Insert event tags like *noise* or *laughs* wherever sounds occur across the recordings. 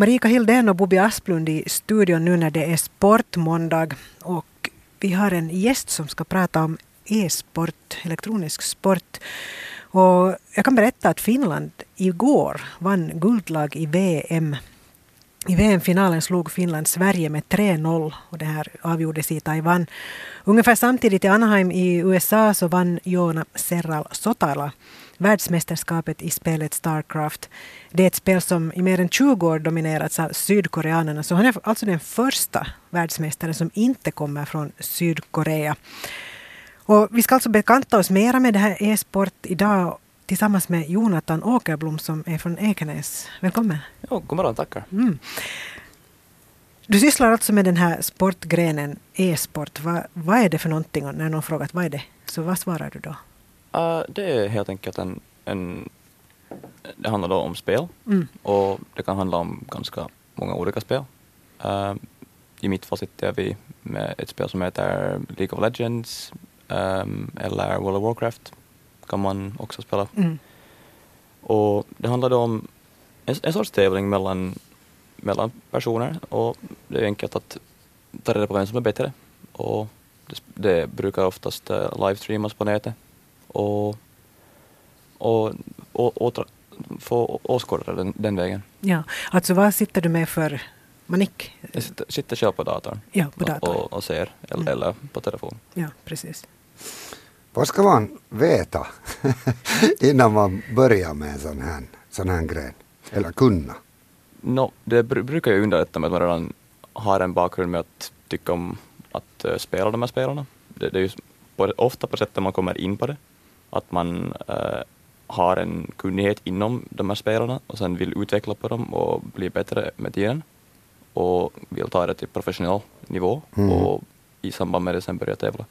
Marika Hildén och Bobby Asplund i studion nu när det är sportmåndag. Och vi har en gäst som ska prata om e-sport, elektronisk sport. Och jag kan berätta att Finland igår vann guldlag i VM. I VM-finalen slog Finland Sverige med 3-0 och det här avgjordes i Taiwan. Ungefär samtidigt i Anaheim i USA så vann Joona Serral Sotala världsmästerskapet i spelet Starcraft. Det är ett spel som i mer än 20 år dominerats av sydkoreanerna. Så han är alltså den första världsmästaren som inte kommer från Sydkorea. Och vi ska alltså bekanta oss mera med det här e-sport idag tillsammans med Jonathan Åkerblom som är från Ekenäs. Välkommen! Jo, god morgon, tackar. Mm. Du sysslar alltså med den här sportgrenen e-sport. Va, vad är det för någonting? När någon frågat vad är det, så vad svarar du då? Uh, det är helt enkelt en, en det handlar då om spel mm. och det kan handla om ganska många olika spel. Uh, I mitt fall sitter vi med ett spel som heter League of Legends um, eller World of Warcraft kan man också spela. Mm. Och det handlar då om en, en sorts tävling mellan, mellan personer och det är enkelt att ta reda på vem som är bättre. Och det, det brukar oftast uh, livestreamas på nätet och, och, och, och få åskådare den, den vägen. Ja, alltså vad sitter du med för manik? Jag sitter, sitter själv på datorn, ja, på datorn. Och, och ser, eller, mm. eller på telefon. Ja, precis. Vad ska man veta *laughs* innan man börjar med en sån här, sån här gren? Eller kunna? No, det br brukar ju underlätta med att man redan har en bakgrund med att tycka om att uh, spela de här spelarna. Det, det är ju på, ofta på sättet man kommer in på det att man äh, har en kunnighet inom de här spelarna och sen vill utveckla på dem och bli bättre med tiden och vill ta det till professionell nivå mm. och i samband med det sen börja tävla.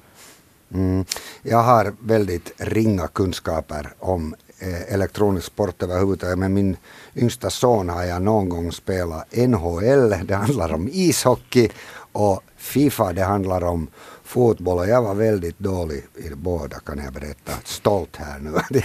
Mm. Jag har väldigt ringa kunskaper om eh, elektronisk sport överhuvudtaget. Med min yngsta son har jag någon gång spelat NHL, det handlar om ishockey och Fifa, det handlar om fotboll och jag var väldigt dålig i båda kan jag berätta. Stolt här nu. *laughs*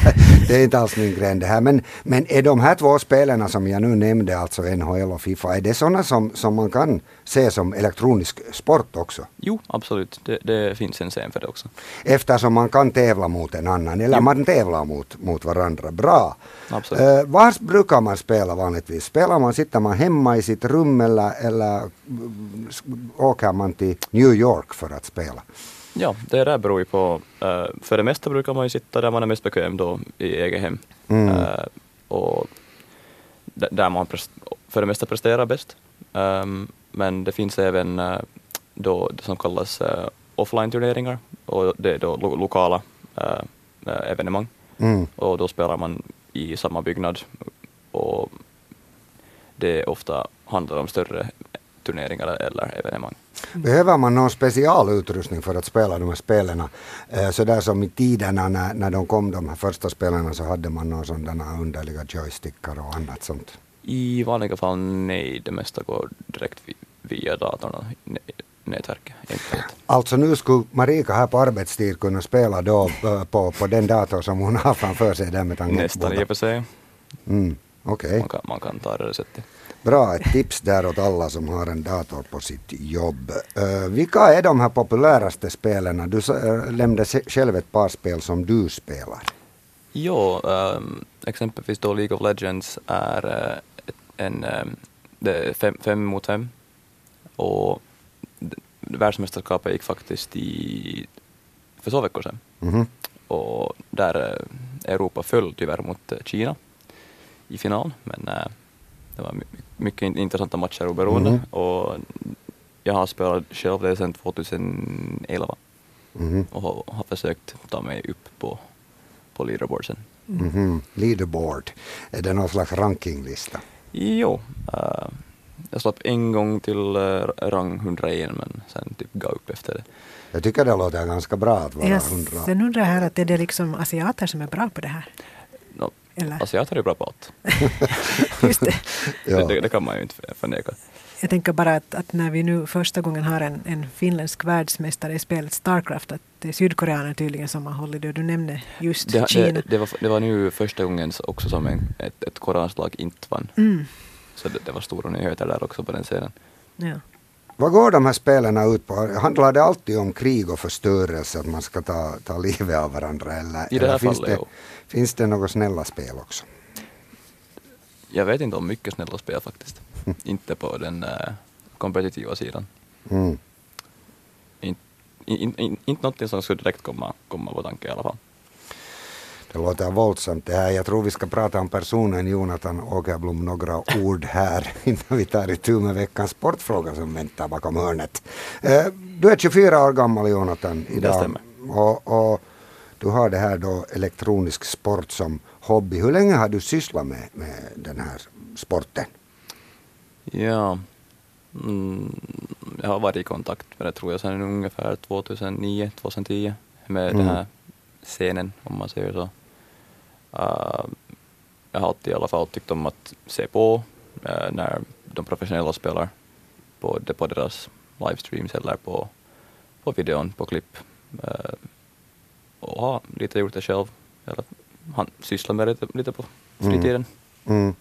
Det är inte alls min gren det här. Men, men är de här två spelarna som jag nu nämnde, alltså NHL och Fifa, är det sådana som, som man kan se som elektronisk sport också? Jo, absolut. Det, det finns en scen för det också. Eftersom man kan tävla mot en annan, eller jo. man tävlar mot, mot varandra. Bra. Absolut. Uh, var brukar man spela vanligtvis? Spelar man, sitter man hemma i sitt rum eller, eller åker man till New York för att spela? Ja, det där beror ju på. Uh, för det mesta brukar man ju sitta där man är mest bekväm då i eget hem. Mm. Uh, och där man för det mesta presterar bäst. Um, men det finns även uh, då det som kallas offline-turneringar och det är då lo lokala evenemang. Mm. Och då spelar man i samma byggnad och det ofta handlar om större turneringar eller evenemang. Behöver man någon specialutrustning för att spela de här spelen? Eh, så där som i tiderna när, när de kom de här första spelarna så hade man några sådana underliga joystickar och annat sånt. I vanliga fall nej, det mesta går direkt via datorn och nätverket. Alltså nu skulle Marika här på arbetstid kunna spela då eh, på, på den dator som hon har framför sig där med tangentbordet? Nästan i och för sig. Mm, okay. man, kan, man kan ta det sättet. Bra, ett tips där åt alla som har en dator på sitt jobb. Uh, vilka är de här populäraste spelen? Du uh, nämnde själv ett par spel som du spelar. Jo, um, exempelvis då League of Legends är uh, en um, det fem, fem mot fem och världsmästerskapet gick faktiskt i för två veckor sedan. Mm -hmm. Och där Europa föll tyvärr mot Kina i final, men det var mycket intressanta matcher oberoende mm. och jag har spelat själv det sedan 2011 mm. och har, försökt ta mig upp på, på leaderboardsen. Mm. Leaderboard, är det någon slags rankinglista? Jo, uh, jag slapp en gång till uh, rang 101 men sen typ gav upp efter det. Jag tycker det låter ganska bra att vara 100. Sen undrar jag här att är det liksom asiater som är bra på det här? Eller? Asiater är bra på allt. *laughs* Just det. *laughs* ja. det, det, kan man ju inte förneka. Jag tänker bara att, att, när vi nu första gången har en, en finländsk världsmästare i spelet Starcraft, att det är sydkoreaner tydligen som har hållit det. Du nämnde just det, Kina. Det, det, var, det var nu första gången också som en, ett, ett koreanskt lag inte vann. Mm. Så det, det var stora nyheter där också på den scenen. Ja. Vad går de här spelen ut på? Handlar det alltid om krig och förstörelse, att man ska ta, ta livet av varandra? Eller, I det här eller finns, fallet, det, finns det några snälla spel också? Jag vet inte om mycket snälla spel faktiskt. *laughs* inte på den uh, kompetitiva sidan. Mm. In, in, in, inte någonting som skulle direkt komma, komma på tanke i alla fall. Det låter våldsamt det här. Jag tror vi ska prata om personen Jonathan Åkerblom några ord här *laughs* innan vi tar itu med veckans sportfråga som väntar bakom hörnet. Eh, Du är 24 år gammal Jonathan idag. stämmer. Och, och du har det här då elektronisk sport som hobby. Hur länge har du sysslat med, med den här sporten? Ja, mm, jag har varit i kontakt med det tror jag sedan ungefär 2009, 2010 med Mm. den här scenen om man säger så. Uh, jag har alltid i alla fall tyckt om att se på uh, när de professionella spelar på, det- på deras livestreams eller på, på videon, på klipp. Uh, och har lite gjort det själv, eller han sysslar med det lite, på fritiden. Mm.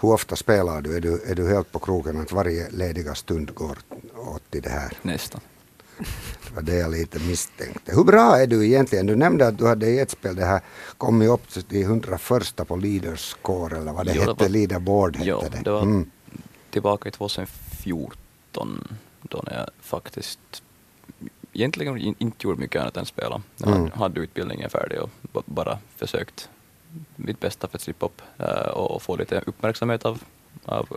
Hur ofta spelar du? Är, du? är du helt på kroken att varje lediga stund går åt till det här? Nästan. Det var det jag lite misstänkte. Hur bra är du egentligen? Du nämnde att du hade i ett spel det här kommit upp till 101 på Leaders Score eller vad det Jo, det hette, var- Leaderboard hette Ja, det. det var Mm. tillbaka i 2014 då när jag faktiskt egentligen in- inte gjorde mycket annat än spela. Jag Mm. hade, utbildningen färdig och ba- bara försökt mitt bästa för att slippa upp eh, och, få lite uppmärksamhet av, av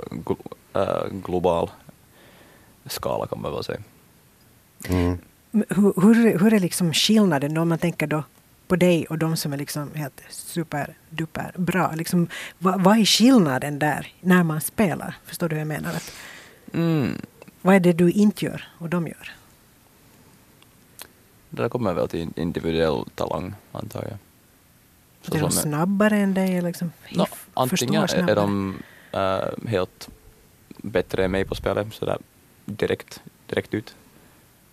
eh, global skala kan man väl säga. Mm. Hur, hur, hur är liksom skillnaden om man tänker då på dig och de som är liksom helt superduper bra? Liksom, vad, vad är skillnaden där när man spelar? Förstår du hur jag menar? Att, Mm. vad är det du inte gör och de gör? Det kommer väl till individuell talang antar jag. Så är de snabbare än dig? Liksom, No, antingen är de äh, helt bättre än mig på spelet, sådär direkt, direkt ut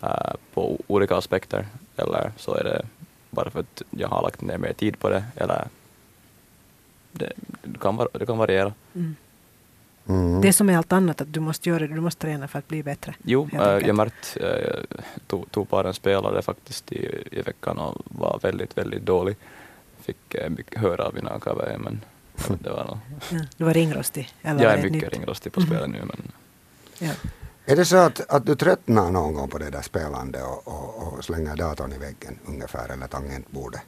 äh, på olika aspekter, eller så är det bara för att jag har lagt ner mer tid på det, eller det, det, kan, var, det kan variera. Mm. Mm. Det är som med allt annat, att du måste göra det, du måste träna för att bli bättre. Jo, äh, jag märkte, äh, tog, tog bara en spelare faktiskt i, i veckan och var väldigt, väldigt dålig. Fick äh, mycket höra av mina kaverer, men *laughs* det var nog... Ja, du var ringrostig? Eller Jag var är mycket nytt? ringrostig på spelet nu, men Ja. Är det så att, att du tröttnar någon gång på det där spelande och, och, och slänger datorn i väggen ungefär eller tangentbordet?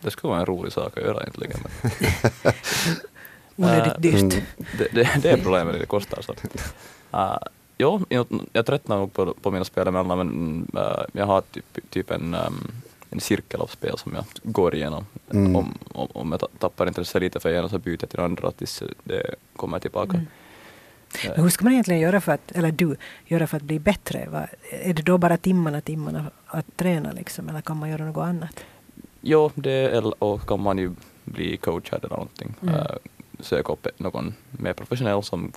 det skulle vara en rolig sak att göra egentligen. Men *laughs* Onödigt dyrt. mm. det, det, det är problemet, det kostar. Så. Uh, *laughs* jo, jag, jag tröttnar nog på, på mina spel emellan, men uh, jag har typ, typ en, um, en cirkel av spel som jag går igenom. Mm. Om, om, om jag ta- tappar intresse lite för ena så byter jag till andra tills det kommer tillbaka. Mm. Men hur ska man egentligen göra för att, eller du, göra för att bli bättre? Va? Är det då bara timmarna, timmarna att träna liksom, eller kan man göra något annat? Jo, det eller, och kan man ju bli coachad eller någonting. Mm. Uh, söka upp någon mer professionell som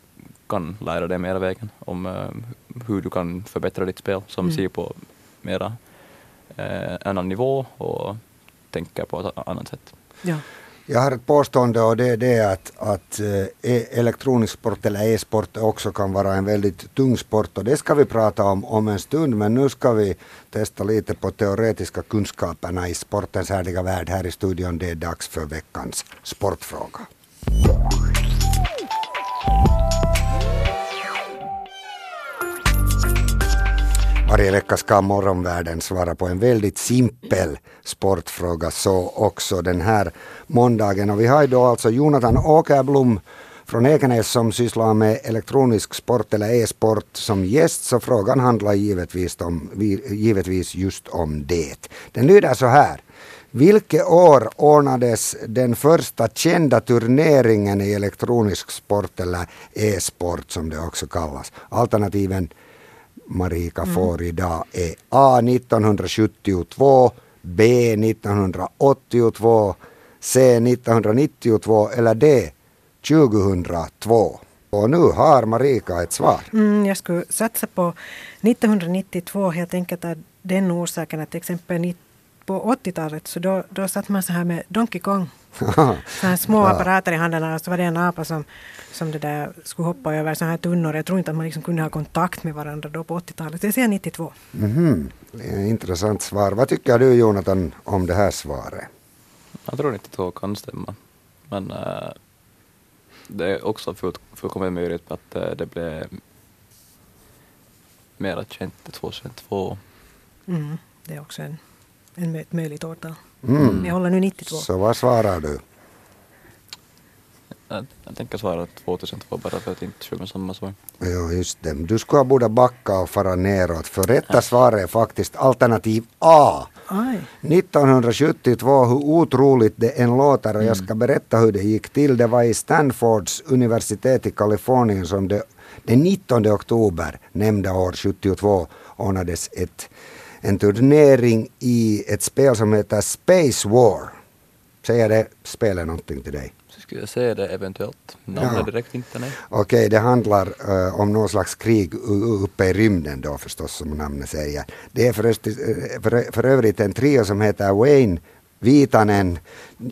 kan lära dig mera vägen om uh, hur du kan förbättra ditt spel, som Mm. ser på mera uh, annan nivå och tänker på ett annat sätt. Ja. Jag har ett påstående och det är det att, att eh, e- elektronisk sport eller e-sport också kan vara en väldigt tung sport och det ska vi prata om om en stund men nu ska vi testa lite på teoretiska kunskaperna i sportens härliga värld här i studion. Det är dags för veckans sportfråga. Varje vecka ska morgonvärlden svara på en väldigt simpel sportfråga, så också den här måndagen. Och vi har idag alltså Jonathan Åkerblom från Ekenäs som sysslar med elektronisk sport eller e-sport som gäst, så frågan handlar givetvis, om, givetvis just om det. Den lyder så här. Vilket år ordnades den första kända turneringen i elektronisk sport eller e-sport som det också kallas? Alternativen Marika får idag är A 1972, B 1982, C 1992 eller D 2002. Och nu har Marika ett svar. Mm, jag skulle satsa på 1992 helt enkelt av den orsaken att till exempel på 80-talet så då, då satt man så här med Donkey Kong *laughs* Så här små apparater i händerna och så var det en apa som, som det där skulle hoppa över så här tunnor. Jag tror inte att man liksom kunde ha kontakt med varandra då på 80-talet. Det säger 92. Mhm. Det är ett Intressant svar. Vad tycker du Jonathan om det här svaret? Jag tror 92 kan stämma. Men äh, det är också fullt, fullkomligt möjligt att äh, det blev mera känt 2002. Mm, det är också en, en, ett möjligt årtal. Mm. Jag håller nu 92. Så vad svarar du? Jag, jag tänker svara 2002 bara för att inte med samma svar. Ja, just det. Du skulle borde backa och fara neråt, för rätta svaret är faktiskt alternativ A. Aj. 1972, hur otroligt det än låter och jag ska berätta hur det gick till. Det var i Stanfords universitet i Kalifornien som det den 19 oktober nämnda år 72 ordnades ett, en turnering i ett spel som heter Space War. Säger det spelet någonting till dig? Så skulle jag säga det eventuellt. Namnet Ja. direkt inte, nej. Okej, det handlar eh, om någon slags krig uppe i rymden då förstås som namnet säger. Det är förrest, eh, för, för övrigt en trio som heter Wayne Vitanen,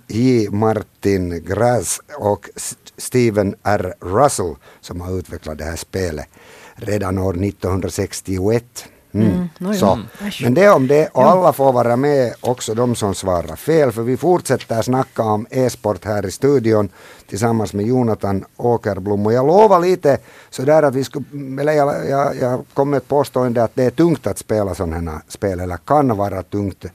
J. Martin Graz och Steven R. Russell som har utvecklat det här spelet redan år 1961. Mm. Mm. Så. Mm. Men det om det och alla får vara med, också de som svarar fel, för vi fortsätter snacka om e-sport här i studion tillsammans med Jonathan Åkerblom. Och jag lovar lite sådär att vi skulle, eller jag, jag, jag kom med ett påstående att det är tungt att spela sådana här spel, eller kan vara tungt.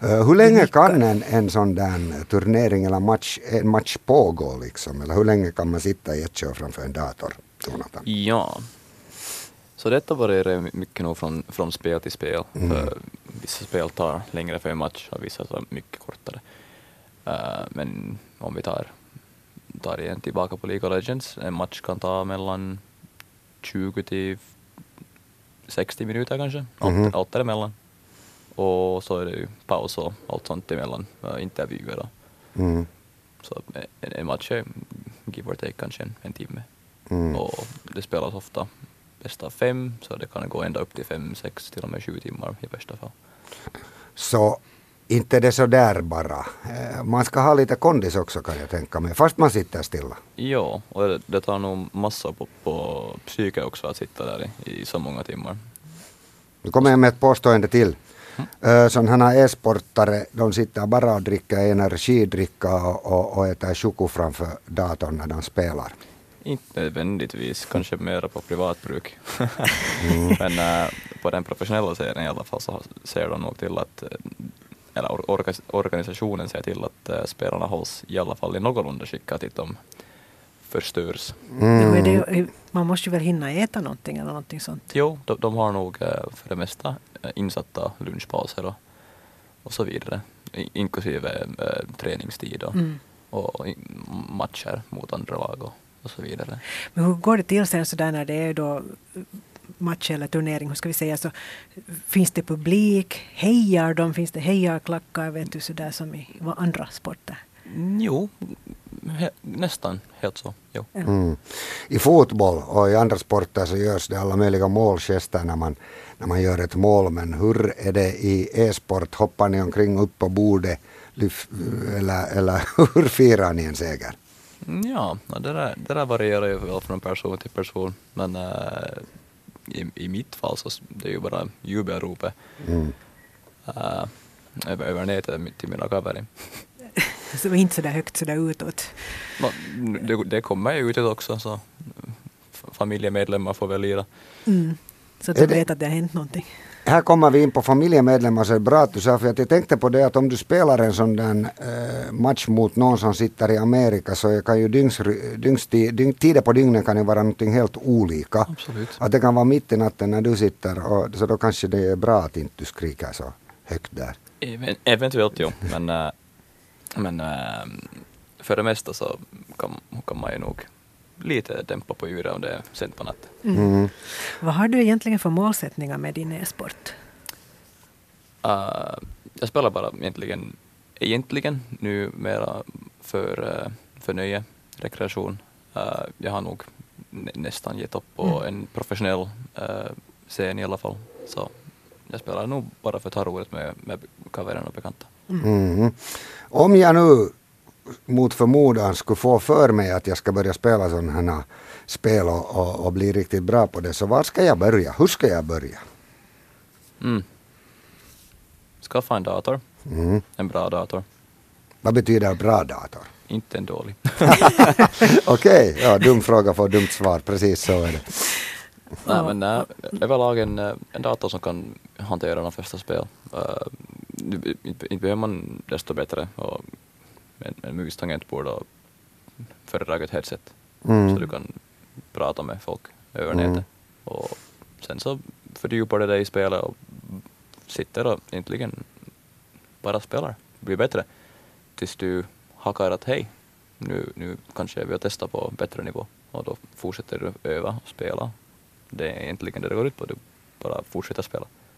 Eh, hur länge kan en, en sån där turnering eller match, en match pågå liksom? Eller hur länge kan man sitta i ett kör framför en dator, Jonathan? Ja. Så detta varierar mycket nog från, från spel till spel. För vissa spel tar längre för en match och vissa tar mycket kortare. Eh, men om vi tar, tar igen tillbaka på League of Legends, en match kan ta mellan 20 till 60 minuter kanske, allt, Mhm. allt däremellan. Och så är det ju paus och allt sånt emellan, uh, intervjuer och Mm. så en, en match är give or take kanske en, en timme. Mm. Och det spelas ofta bästa av fem, så det kan gå ända upp till fem, sex, till och med sju timmar i värsta fall. Så inte det så där bara. Eh, Man ska ha lite kondis också kan jag tänka mig, fast man sitter stilla. Ja, och det, det tar nog massa på, på psyke också att sitta där i, i så många timmar. Nu kommer jag med ett påstående till. Mm. Sådana här e-sportare, de sitter bara och dricker energidricka och, och, och äter choco framför datorn när de spelar. Inte nödvändigtvis, kanske mera på privatbruk. *laughs* Men äh, på den professionella serien i alla fall så ser de nog till att, äh, eller or- orga- organisationen ser till att äh, spelarna hålls i alla fall i någorlunda skick att de förstörs. Mm. det, man måste ju väl hinna äta någonting eller någonting sånt. Jo, de, de har nog äh, för det mesta äh, insatta lunchpauser och, och så vidare, I, inklusive äh, träningstid och, Mm. och matcher mot andra lag och, och så vidare. Men hur går det till sen sådär när det är då match eller turnering, hur ska vi säga så, finns det publik, hejar de, finns det hejarklackar, vet du sådär som i andra sporter? Jo, he, nästan helt så. Jo. Mm. I fotboll och i andra sporter så görs det alla möjliga målgester när man, när man gör ett mål. Men hur är det i e-sport? Hoppar ni omkring upp på bordet? Lyf, eller, eller *laughs* hur firar ni en seger? Ja, det, där, det där varierar ju väl från person till person, men äh, i, i mitt fall så det är ju bara jubelropet Mm. äh, över, över nätet till mina kaverin. *laughs* Så inte sådär högt sådär utåt. No, det, det kommer ju utåt också, så familjemedlemmar får väl lira. Mm. Så att de vet att det har hänt någonting. Här kommer vi in på familjemedlemmar så är det bra att du sa för att jag tänkte på det att om du spelar en sån där eh, match mot någon som sitter i Amerika så kan ju dygns, dygnsti, dygn, tider på dygnet kan ju vara någonting helt olika. Absolut. Att det kan vara mitt i natten när du sitter och så då kanske det är bra att inte du skriker så högt där. Even, eventuellt jo, men, äh, men äh, för det mesta så kan, kan man ju nog lite dämpa på ljudet om det är sent på natten. Mm. Vad har du egentligen för målsättningar med din e-sport? Uh, jag spelar bara egentligen, egentligen nu mera för, uh, för nöje, rekreation. Uh, jag har nog nä- nästan gett upp på Mm. en professionell uh, scen i alla fall. Så jag spelar nog bara för att ha roligt med, med kaverer och bekanta. Mm. Om jag nu mot förmodan skulle få för mig att jag ska börja spela sådana här spel och, och, och bli riktigt bra på det, så var ska jag börja? Hur ska jag börja? Mm. Skaffa en dator. Mm. En bra dator. Vad betyder bra dator? Inte en dålig. *laughs* Okej, ja, dum fråga får dumt svar, precis så är det. Nej, men nej, överlag en, eh, en dator som kan hantera de flesta spel. Uh, inte behöver man desto bättre och en, en mus, tangentbord och föredraget headset. Mm. Så du kan prata med folk över Mm. nätet. Och sen så fördjupar du dig i spelet och sitter och egentligen bara spelar. Blir bättre. Tills du hakar att hej, nu, nu kanske jag vill testa på bättre nivå. Och då fortsätter du öva och spela. Det är egentligen det det går ut på. Du bara fortsätter spela.